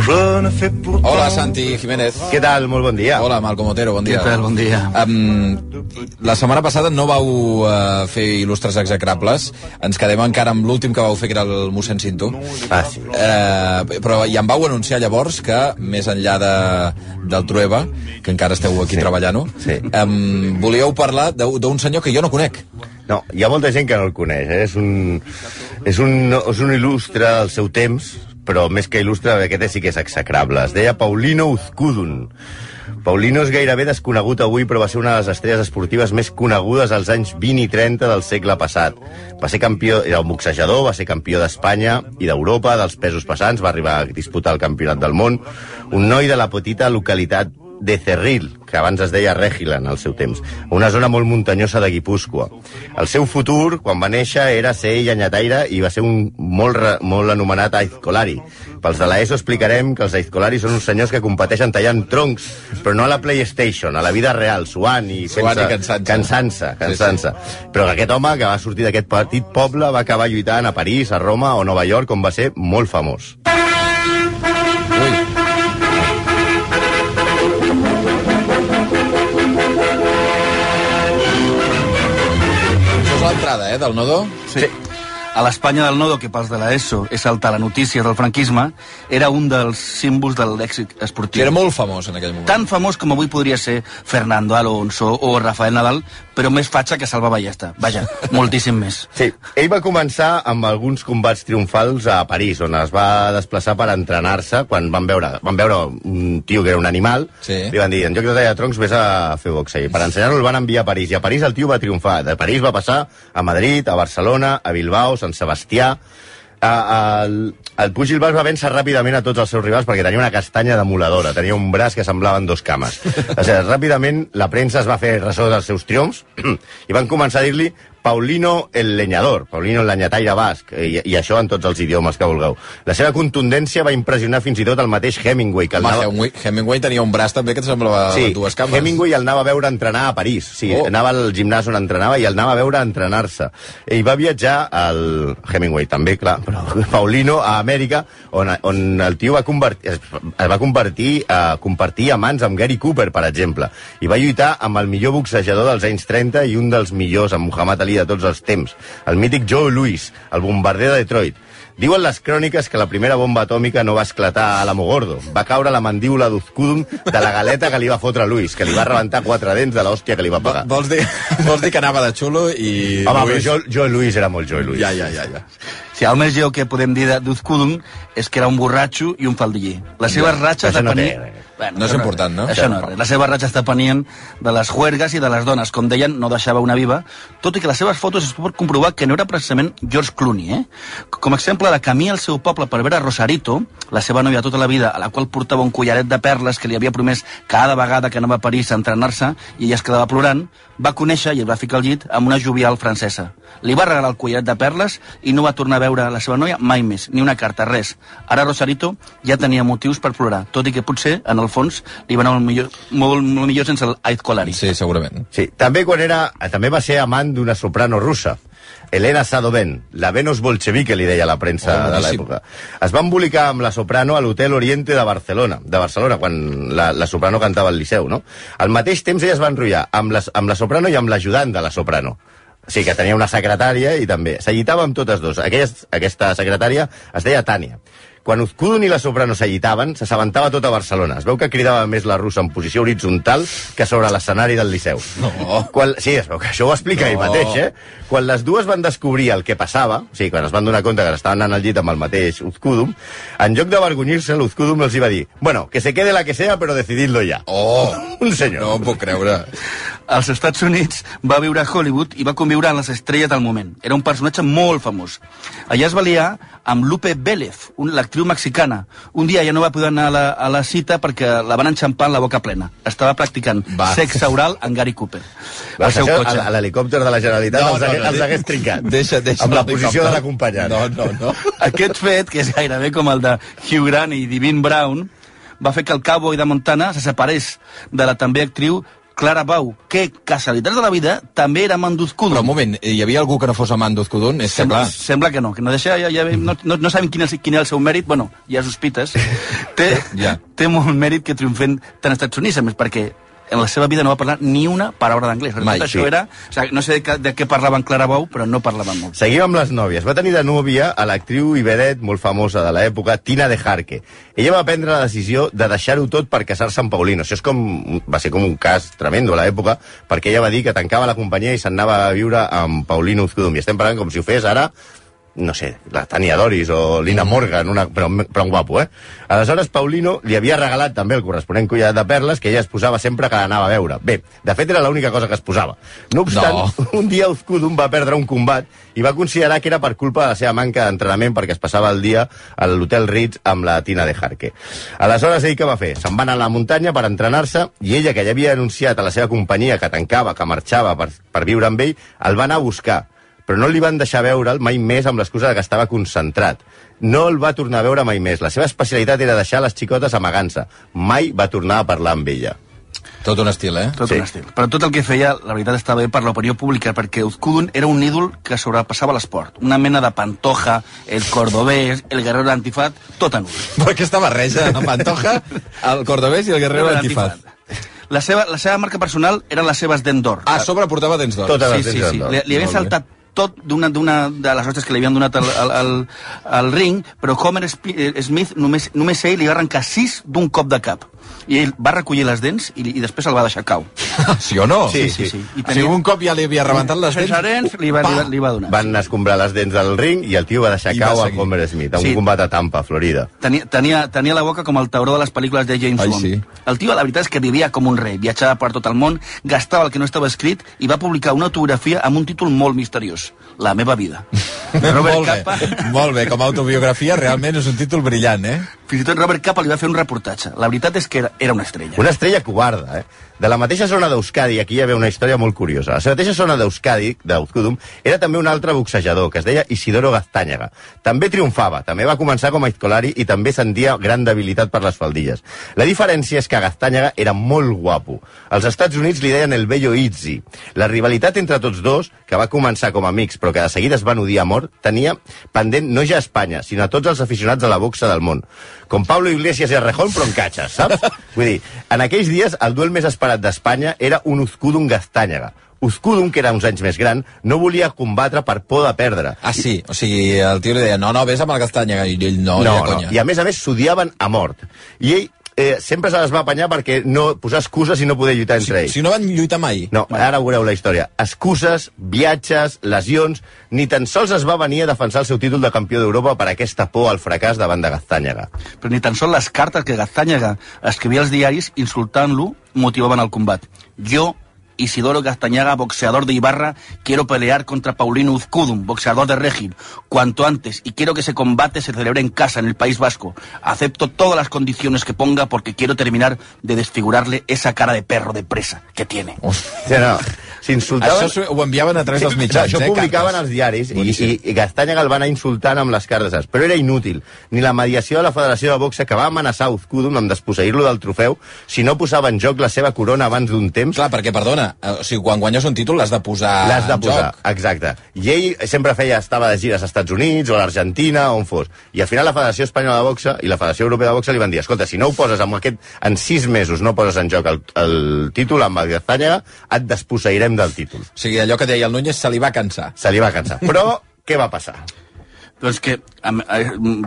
Je ne fais pourtant... Hola, Santi Jiménez. Què tal? Molt bon dia. Hola, Malcom Otero, bon dia. Què tal? Bon dia. Um, la setmana passada no vau uh, fer il·lustres execrables. Ens quedem encara amb l'últim que vau fer, que era el mossèn Cinto. Ah, sí. Uh, però ja em vau anunciar llavors que, més enllà de, del Trueba, que encara esteu aquí Sí. treballant-ho, Sí. um, volíeu parlar d'un d'un senyor que jo no conec. No, hi ha molta gent que no el coneix, eh? És un, és un, és un il·lustre al seu temps, però més que il·lustre, aquest sí que és execrable. Es deia Paulino Uzkudun. Paulino és gairebé desconegut avui, però va ser una de les estrelles esportives més conegudes als anys 20 i 30 del segle passat. Va ser campió, era un boxejador, va ser campió d'Espanya i d'Europa, dels pesos pesants, va arribar a disputar el campionat del món. Un noi de la petita localitat de Cerril, que abans es deia Regilan al seu temps, una zona molt muntanyosa de Guipúscoa. El seu futur, quan va néixer, era ser llenyataire i va ser un molt, molt anomenat aizcolari. Pels de l'ESO explicarem que els aizcolari són uns senyors que competeixen tallant troncs, però no a la PlayStation, a la vida real, suant i Suant i cansant-se. cansant-se. cansant-se. Però que aquest home, que va sortir d'aquest petit poble, va acabar lluitant a París, a Roma o Nova York, on va ser molt famós. Eh, del Nodo? Sí. A l'Espanya del Nodo, que pels de l'ESO és el telenotícies del franquisme, era un dels símbols de l'èxit Que esportiu. era molt famós en aquell moment. Tan famós com avui podria ser Fernando Alonso o Rafael Nadal, però més fatxa que Salva Ballesta. Vaja, moltíssim més. Sí, ell va començar amb alguns combats triomfals a París, on es va desplaçar per entrenar-se quan van veure, van veure un tio que era un animal, Sí. li van dir, en lloc de tallar troncs, vés a fer boxe. I per ensenyar-lo el van enviar a París, i a París el tio va triomfar. De París va passar a Madrid, a Barcelona, a Bilbao, Sant Sebastià... A, el, el Puig Gilbert va vèncer ràpidament a tots els seus rivals perquè tenia una castanya demoladora, tenia un braç que semblaven dos cames. O sigui, ràpidament la premsa es va fer ressò dels seus triomfs i van començar a dir-li Paulino el leñador, Paulino el lenyataire basc, i, i això en tots els idiomes que vulgueu. La seva contundència va impressionar fins i tot el mateix Hemingway, que el Home, anava... Hemingway, Hemingway tenia un braç també que et semblava Sí, dues cames. Hemingway el anava a veure entrenar a París. Sí, Oh. anava al gimnàs on entrenava i el anava a veure entrenar-se. I va viatjar al Hemingway també, clar, però Paulino a Amèrica, on, on el tio va convertir, es, es va convertir a compartir a mans amb Gary Cooper, per exemple, i va lluitar amb el millor boxejador dels anys 30 i un dels millors, amb Muhammad Ali de tots els temps, el mític Joe Louis, el bombarder de Detroit. Diuen les cròniques que la primera bomba atòmica no va esclatar a l'Amogordo. Va caure la mandíbula d'Uzkudum de la galeta que li va fotre Luis, que li va rebentar quatre dents de l'hòstia que li va pagar. Vols dir, vols dir que anava de xulo i... Home, però Luis- jo, jo Luis era molt Joe Luis. Ja, ja, ja, ja. Si el més lleu que podem dir d'Uzkudun és que era un borratxo i un faldiller. Les seves ratxes no té depenien... res. No és important, no? Això no, res. les seves ratxes depenien de les juergues i de les dones. Com deien, no deixava una viva, tot i que les seves fotos es pot comprovar que no era precisament George Clooney, eh? Com a exemple de camí al seu poble per veure Rosarito, la seva nòvia tota la vida, a la qual portava un collaret de perles que li havia promès cada vegada que anava a París a entrenar-se i ella es quedava plorant, va conèixer i es va ficar al llit amb una jovial francesa. Li va regalar el collaret de perles i no va tornar a veure la seva noia mai més, ni una carta, res. Ara Rosarito ja tenia motius per plorar, tot i que potser, en el fons, li va anar molt millor, molt, molt millor sense el Colari. Sí, segurament. Sí, també quan era... També va ser amant d'una soprano russa. Elena Sadoven, la Venus bolchevique, li deia la premsa Oh, de l'època. Es va embolicar amb la soprano a l'Hotel Oriente de Barcelona, de Barcelona, quan la, la soprano cantava al Liceu, no? Al mateix temps ella es va enrotllar amb la, amb la soprano i amb l'ajudant de la soprano. O sigui, que tenia una secretària i també. S'allitava amb totes dos. Aquesta, aquesta secretària es deia Tània. Quan Uzkudun i la soprano s'allitaven, s'assabentava tota Barcelona. Es veu que cridava més la russa en posició horitzontal que sobre l'escenari del Liceu. No. Quan, sí, es veu que això ho explica ell No. mateix, eh? Quan les dues van descobrir el que passava, o sigui, quan es van donar compte que estaven anant al llit amb el mateix Uzkudum, en lloc d'avergonyir-se, l'Uzkudum els hi va dir bueno, que se quede la que sea, però decididlo ya. Oh, Un senyor. no em puc creure. Als Estats Units va viure a Hollywood i va conviure amb les estrelles del moment. Era un personatge molt famós. Allà es va liar amb Lupe Vélez, l'actriu mexicana. Un dia ja no va poder anar a la, a la cita perquè la van enxampar amb la boca plena. Estava practicant Va. sexe oral amb Gary Cooper. Va, Al seu això, cotxe. a, l'helicòpter de la Generalitat No, els, no, hagués, no, els hagués trincat. Deixa, deixa amb la posició de l'acompanyant. No, no, no. Aquest fet, que és gairebé com el de Hugh Grant i Divine Brown, va fer que el cowboy de Montana se separés de la també actriu Clara Bau, que, casualitats de la vida, també era Manduzcudun. Però un moment, hi havia algú que no fos amant d'Ozcudun? És que, Sembla, clar, sembla que no, que no deixa, ja, ja, no, no, no sabem quin és, quin és el seu mèrit, bueno, hi ha sospites. té, Ja. té molt mèrit que triomfen tant als Estats Units, a més, perquè en la seva vida no va parlar ni una paraula d'anglès. perquè Mai, això sí. era... O sigui, no sé de, què- de què parlaven Clara Bou, però no parlaven molt. Seguim amb les nòvies. Va tenir de núvia a l'actriu i vedet molt famosa de l'època, Tina de Jarque. Ella va prendre la decisió de deixar-ho tot per casar-se amb Paulino. Això és com, va ser com un cas tremendo a l'època, perquè ella va dir que tancava la companyia i s'anava a viure amb Paulino Uzcudum. I estem parlant com si ho fes ara no sé, la Tania Doris o Lina Morgan, una, però, però un guapo, eh? Aleshores, Paulino li havia regalat també el corresponent collar de perles que ella es posava sempre que l'anava a veure. Bé, de fet era l'única cosa que es posava. No obstant, No. un dia Uzkudum va perdre un combat i va considerar que era per culpa de la seva manca d'entrenament perquè es passava el dia a l'hotel Ritz amb la Tina de Jarque. Aleshores, ell què va fer? Se'n va anar a la muntanya per entrenar-se i ella, que ja havia anunciat a la seva companyia que tancava, que marxava per, per viure amb ell, el va anar a buscar però no li van deixar veure'l mai més amb l'excusa de que estava concentrat. No el va tornar a veure mai més. La seva especialitat era deixar les xicotes amagant-se. Mai va tornar a parlar amb ella. tot un estil, eh? Tot Sí. un estil. Però tot el que feia, la veritat, estava bé per l'opinió pública, perquè Uzkudun era un ídol que sobrepassava l'esport. Una mena de Pantoja, el cordobès, el guerrero d'Antifat, tot en un. Però aquesta barreja, amb Pantoja, el cordobès i el guerrero d'Antifaz. La seva, la seva marca personal eren les seves dents d'or. Ah, a sobre portava dents d'or. Totes sí, les sí, dents sí. Li, li havia saltat tot d'una de les hostes que li havien donat al, al, al, al ring, però Homer eh, Smith, només, només ell li va arrencar sis d'un cop de cap. I ell va recollir les dents i, i després el va deixar cau. Sí o no? Sí, sí, sí. I I si un cop ja li havia rebentat les dents... Dents li va, li, va, li va donar. Van escombrar les dents del ring i el tio va deixar I va cau a seguir. Homer Smith, a un Sí. combat a Tampa, Florida. Tenia, tenia, tenia la boca com el tauró de les pel·lícules de James Ai, Bond. sí. El tio, la veritat és que vivia com un rei, viatjava per tot el món, gastava el que no estava escrit i va publicar una autografia amb un títol molt misteriós, La meva vida. Robert molt bé, Capa, molt bé, com a autobiografia realment és un títol brillant, eh? Fins i tot Robert Capa li va fer un reportatge. La veritat és que era, era una estrella. Una estrella covarda, eh? De la mateixa zona d'Euskadi, aquí hi havia una història molt curiosa. A la mateixa zona d'Euskadi, d'Uzkudum, era també un altre boxejador, que es deia Isidoro Gaztàñaga. També triomfava, també va començar com a izcolari i també sentia gran debilitat per les faldilles. La diferència és que Gaztàñaga era molt guapo. Als Estats Units li deien el Bello Itzi. La rivalitat entre tots dos, que va començar com a amics però que de seguida es van odiar a mort, tenia pendent no ja a Espanya, sinó a tots els aficionats a la boxa del món. Com Pablo Iglesias i Arrejón, però en catxes, saps? Vull dir, en aquells dies el duel més esperat d'Espanya era un Uzkudun Gaztàñaga. Uzkudun, que era uns anys més gran, no volia combatre per por de perdre. Ah, sí, o sigui, el tio li deia, no, no, vés amb el Castanya, i ell, no, no, no. conya. I a més a més s'odiaven a mort. I ell eh, sempre se les va apanyar perquè no posar excuses i no poder lluitar entre ells. Si no van lluitar mai. No, ara veureu la història. Excuses, viatges, lesions... Ni tan sols es va venir a defensar el seu títol de campió d'Europa per aquesta por al fracàs davant de Gaztàñaga. Però ni tan sols les cartes que Gaztàñaga escrivia als diaris insultant-lo motivaven el combat. Jo, Isidoro Gaztañaga, boxeador de Ibarra, quiero pelear contra Paulino Uzkudum, boxeador de Regil, cuanto antes, y quiero que ese combate se celebre en casa, en el País Vasco. Acepto todas las condiciones que ponga porque quiero terminar de desfigurarle esa cara de perro de presa que tiene. Sí, no, s'insultaven... Això ho enviaven a través dels mitjans, Això eh, publicaven cartes. als diaris i, i, i Gastàñaga el va anar insultant amb les cartes, però era inútil. Ni la mediació de la Federació de Boxa que va amenaçar Uzkudum amb desposseir-lo del trofeu si no posava en joc la seva corona abans d'un temps Clar, perquè, perdona, o sigui, quan guanyes un títol l'has de posar L'has de en posar, joc. exacte. I ell sempre feia, estava de gires als Estats Units o a l'Argentina, on fos. I al final la Federació Espanyola de Boxa i la Federació Europea de Boxa li van dir, escolta, si no ho poses amb aquest, en sis mesos no poses en joc el, el títol amb el Gaztàñaga, et desposseirem del títol. O sigui, allò que deia el Núñez se li va cansar. Se li va cansar. Però, què va passar? Doncs que a, a,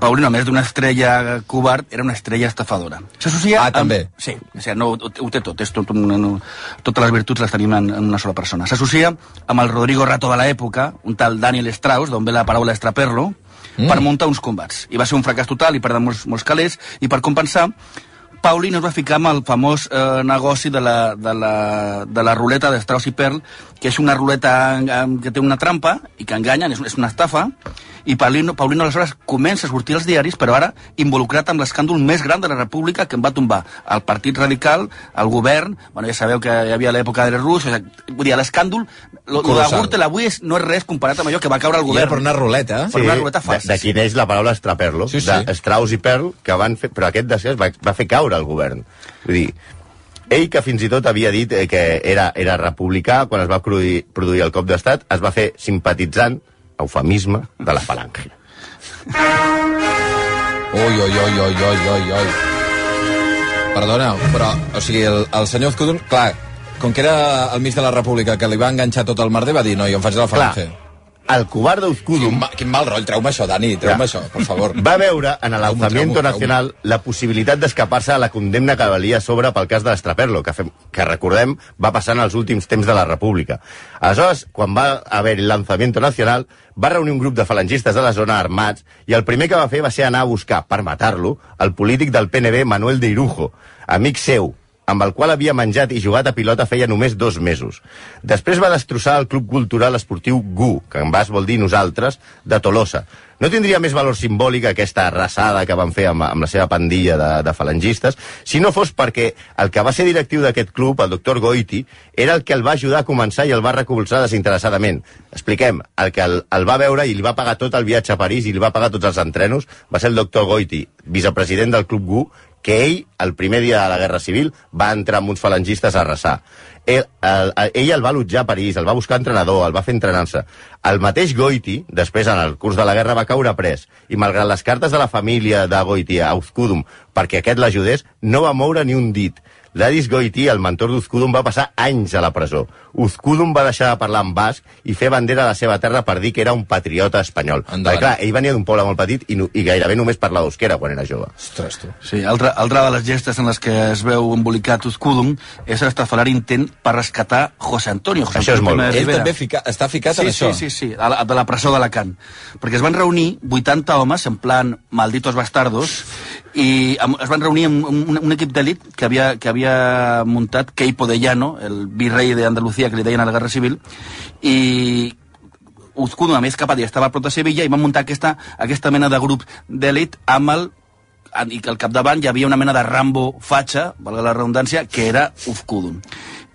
Paulino, a més d'una estrella covard, era una estrella estafadora. S'associa Ah, també? Amb, sí, o sigui, no, ho, ho té tot, és tot un, no, totes les virtuts les tenim en, en una sola persona. S'associa amb el Rodrigo Rato de l'època, un tal Daniel Strauss, d'on ve la paraula estraperlo, mm. per muntar uns combats. I va ser un fracàs total i perdre molts, molts calés, i per compensar, Paulino es va ficar amb el famós eh, negoci de la, de, la, de la ruleta de Strauss i Perl, que és una ruleta que té una trampa i que enganyen, és, és una estafa, i Paulino, Paulino aleshores comença a sortir als diaris, però ara involucrat amb l'escàndol més gran de la República que em va tombar el Partit Radical, el govern, bueno, ja sabeu que hi havia l'època de Rus, o sigui, vull dir, l'escàndol, lo, lo de. Gürtel avui és, no és res comparat amb allò que va caure al I era govern. per una ruleta. Per una ruleta falsa, D'aquí sí. neix la paraula estraperlo, Sí, sí. de Strauss i Perl, que van fer... Però aquest després va, va fer caure el govern. Vull dir, Ell, que fins i tot havia dit eh, que era, era republicà, quan es va produir, produir el cop d'estat, es va fer simpatitzant, eufemisme, de la falange. Ui, ui, ui, ui, ui, ui, ui. Perdona, però, o sigui, el, el senyor Uzkudun, clar, com que era al mig de la república que li va enganxar tot el merder, va dir, no, jo em faig de la Clar, falange. El covarde Quin, Uzkudun ma, quin mal roll, treu-me això, Dani, treu-me Ja. això, per favor. va veure en treu-m'ho, nacional la possibilitat d'escapar-se a la condemna que valia a sobre pel cas de l'Estraperlo, que, fem, que recordem va passar en els últims temps de la República. Aleshores, quan va haver el lanzamiento nacional, va reunir un grup de falangistes de la zona armats i el primer que va fer va ser anar a buscar, per matar-lo, el polític del PNB Manuel de Irujo, amic seu, amb el qual havia menjat i jugat a pilota feia només dos mesos. Després va destrossar el Club Cultural Esportiu GU, que en bas vol dir nosaltres, de Tolosa. No tindria més valor simbòlic aquesta arrasada que van fer amb, amb la seva pandilla de, de falangistes, si no fos perquè el que va ser directiu d'aquest club, el doctor Goiti, era el que el va ajudar a començar i el va recolzar desinteressadament. Expliquem, el que el, el va veure i li va pagar tot el viatge a París i li va pagar tots els entrenos va ser el doctor Goiti, vicepresident del club GU, que ell, el primer dia de la Guerra Civil, va entrar amb uns falangistes a arrasar. Ell el, ell el va allotjar a París, el va buscar entrenador, el va fer entrenant-se. El mateix Goiti, després en el curs de la guerra, va caure pres, i malgrat les cartes de la família de Goiti a Uzkudum perquè aquest l'ajudés, no va moure ni un dit. Ladis Goiti, el mentor d'Uzkudum, va passar anys a la presó. Uzkudum va deixar de parlar en basc i fer bandera a la seva terra per dir que era un patriota espanyol. Endavant. Perquè, clar, ell venia d'un poble molt petit i, no, i gairebé només parlava euskera quan era jove. Ostres, tu. Sí, altra, altra de les gestes en les que es veu embolicat Uzkudum és l'estafalar intent per rescatar José Antonio. José Això és molt de Ell Rivera. també fica, està ficat sí, en això. Sí, sí, sí, a la, de la presó d'Alacant. Perquè es van reunir 80 homes, en plan malditos bastardos, i es van reunir amb un, un, equip d'elit que havia, que havia muntat Keipo de Llano, el virrei d'Andalucía, que li deien a la Guerra Civil, i Uzkudum, a més, cap a dir, estava a prop de Sevilla i van muntar aquesta, aquesta mena de grup d'elit amb el i que al capdavant hi havia una mena de Rambo fatxa, valga la redundància, que era Uzkudum.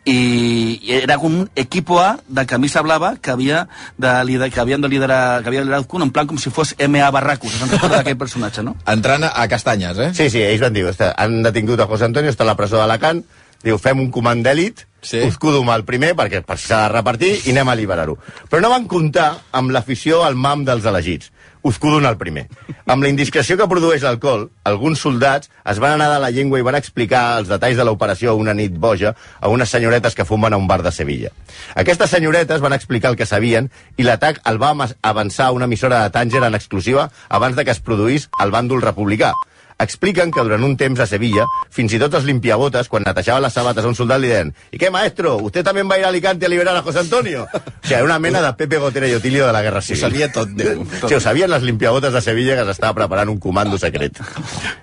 I i era com un equipo A de camisa blava que havia de liderar, que havien de liderar, que havia de liderar Uzkudum, en plan com si fos M.A. Barracus, se'n recorda d'aquell personatge, no? Entrant a, castanyes, eh? Sí, sí, ells van dir, "Ostres, han detingut a José Antonio, està a la presó d'Alacant, diu, fem un comand d'èlit, Sí. sí. Uzkudum el primer, perquè per si s'ha de repartir, i anem a alliberar-ho. Però no van comptar amb l'afició al mam dels elegits. Uzkudun el primer. Amb la indiscreció que produeix l'alcohol, alguns soldats es van anar de la llengua i van explicar els detalls de l'operació una nit boja a unes senyoretes que fumen a un bar de Sevilla. Aquestes senyoretes van explicar el que sabien i l'atac el va avançar una emissora de Tànger en exclusiva abans de que es produís el bàndol republicà. Expliquen que durant un temps a Sevilla, fins i tot els limpiabotes, quan netejaven les sabates a un soldat, li deien «I què, maestro? ¿Usted también va a ir a Alicante a liberar a José Antonio?» O sigui, era una mena de Pepe Gotera i Otilio de la Guerra Ho Civil. sabia tot, Déu. Tot. Sí, ho sabien les limpiabotes de Sevilla que s'estava preparant un comando secret.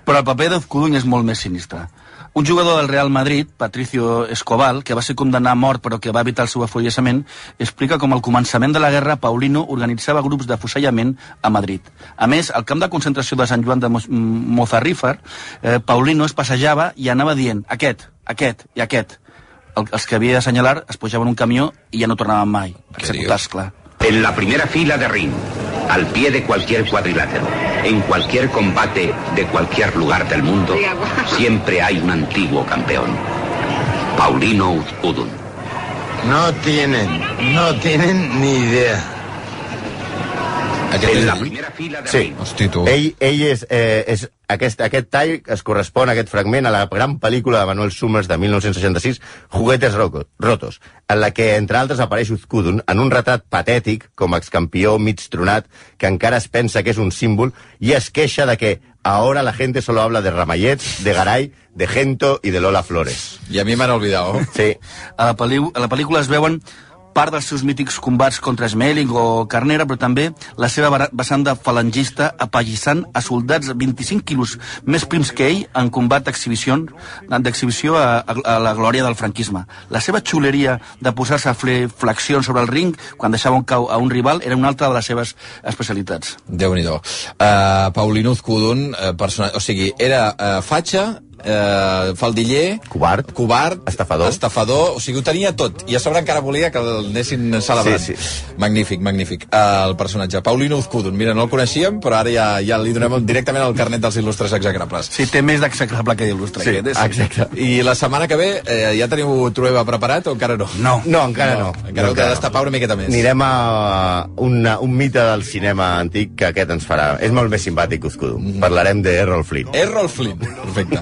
Però el paper d'Ozcuduny és molt més sinistre. Un jugador del Real Madrid, Patricio Escobal, que va ser condemnat a mort però que va evitar el seu afollessament, explica com al començament de la guerra Paulino organitzava grups de fusellament a Madrid. A més, al camp de concentració de Sant Joan de Mo- Mozarrífer, eh, Paulino es passejava i anava dient aquest, aquest i aquest. El, els que havia d'assenyalar es pujaven un camió i ja no tornaven mai. Executats, clar. En la primera fila de ring, al pie de cualquier cuadrilátero, en cualquier combate de cualquier lugar del mundo, siempre hay un antiguo campeón. Paulino Uzkudun. No tienen, no tienen ni idea. Aquest és la primera fila de Sí. Hosti, tu. Ell, ell és, eh, és aquest, aquest tall es correspon a aquest fragment a la gran pel·lícula de Manuel Summers de 1966, Juguetes Rotos, en la que, entre altres, apareix Uzkudun en un retrat patètic, com a excampió mig tronat, que encara es pensa que és un símbol, i es queixa de que ahora la gente solo habla de Ramallets, de Garay, de Gento y de Lola Flores. I a mi m'han oblidat. Sí, A la, a la pel·lícula es veuen part dels seus mítics combats contra Smelling o Carnera, però també la seva vessant de falangista apallissant a soldats 25 quilos més prims que ell en combat d'exhibició a, a, a la glòria del franquisme. La seva xuleria de posar-se a fer flexions sobre el ring quan deixava un cau a un rival era una altra de les seves especialitats. déu nhi uh, Paulino Uzkudun, uh, persona... o sigui, era uh, fatxa, eh, faldiller, Covard. covard, Estafador. estafador, o sigui, ho tenia tot. I a sobre encara volia que el anessin celebrant. Sí, sí. Magnífic, magnífic. Uh, el personatge. Paulino Uzcudun. Mira, no el coneixíem, però ara ja, ja li donem directament el carnet dels il·lustres execrables. Sí, té més d'execrable que il·lustre. Sí, aquest, eh? exacte. I la setmana que ve eh, ja teniu Trueba preparat o encara no? No. No, encara no. Encara heu de destapar una miqueta més. Anirem a una, un mite del cinema antic que aquest ens farà. És molt més simpàtic, Uzkudu. Parlarem de Errol Flynn. Errol Flynn. Perfecte.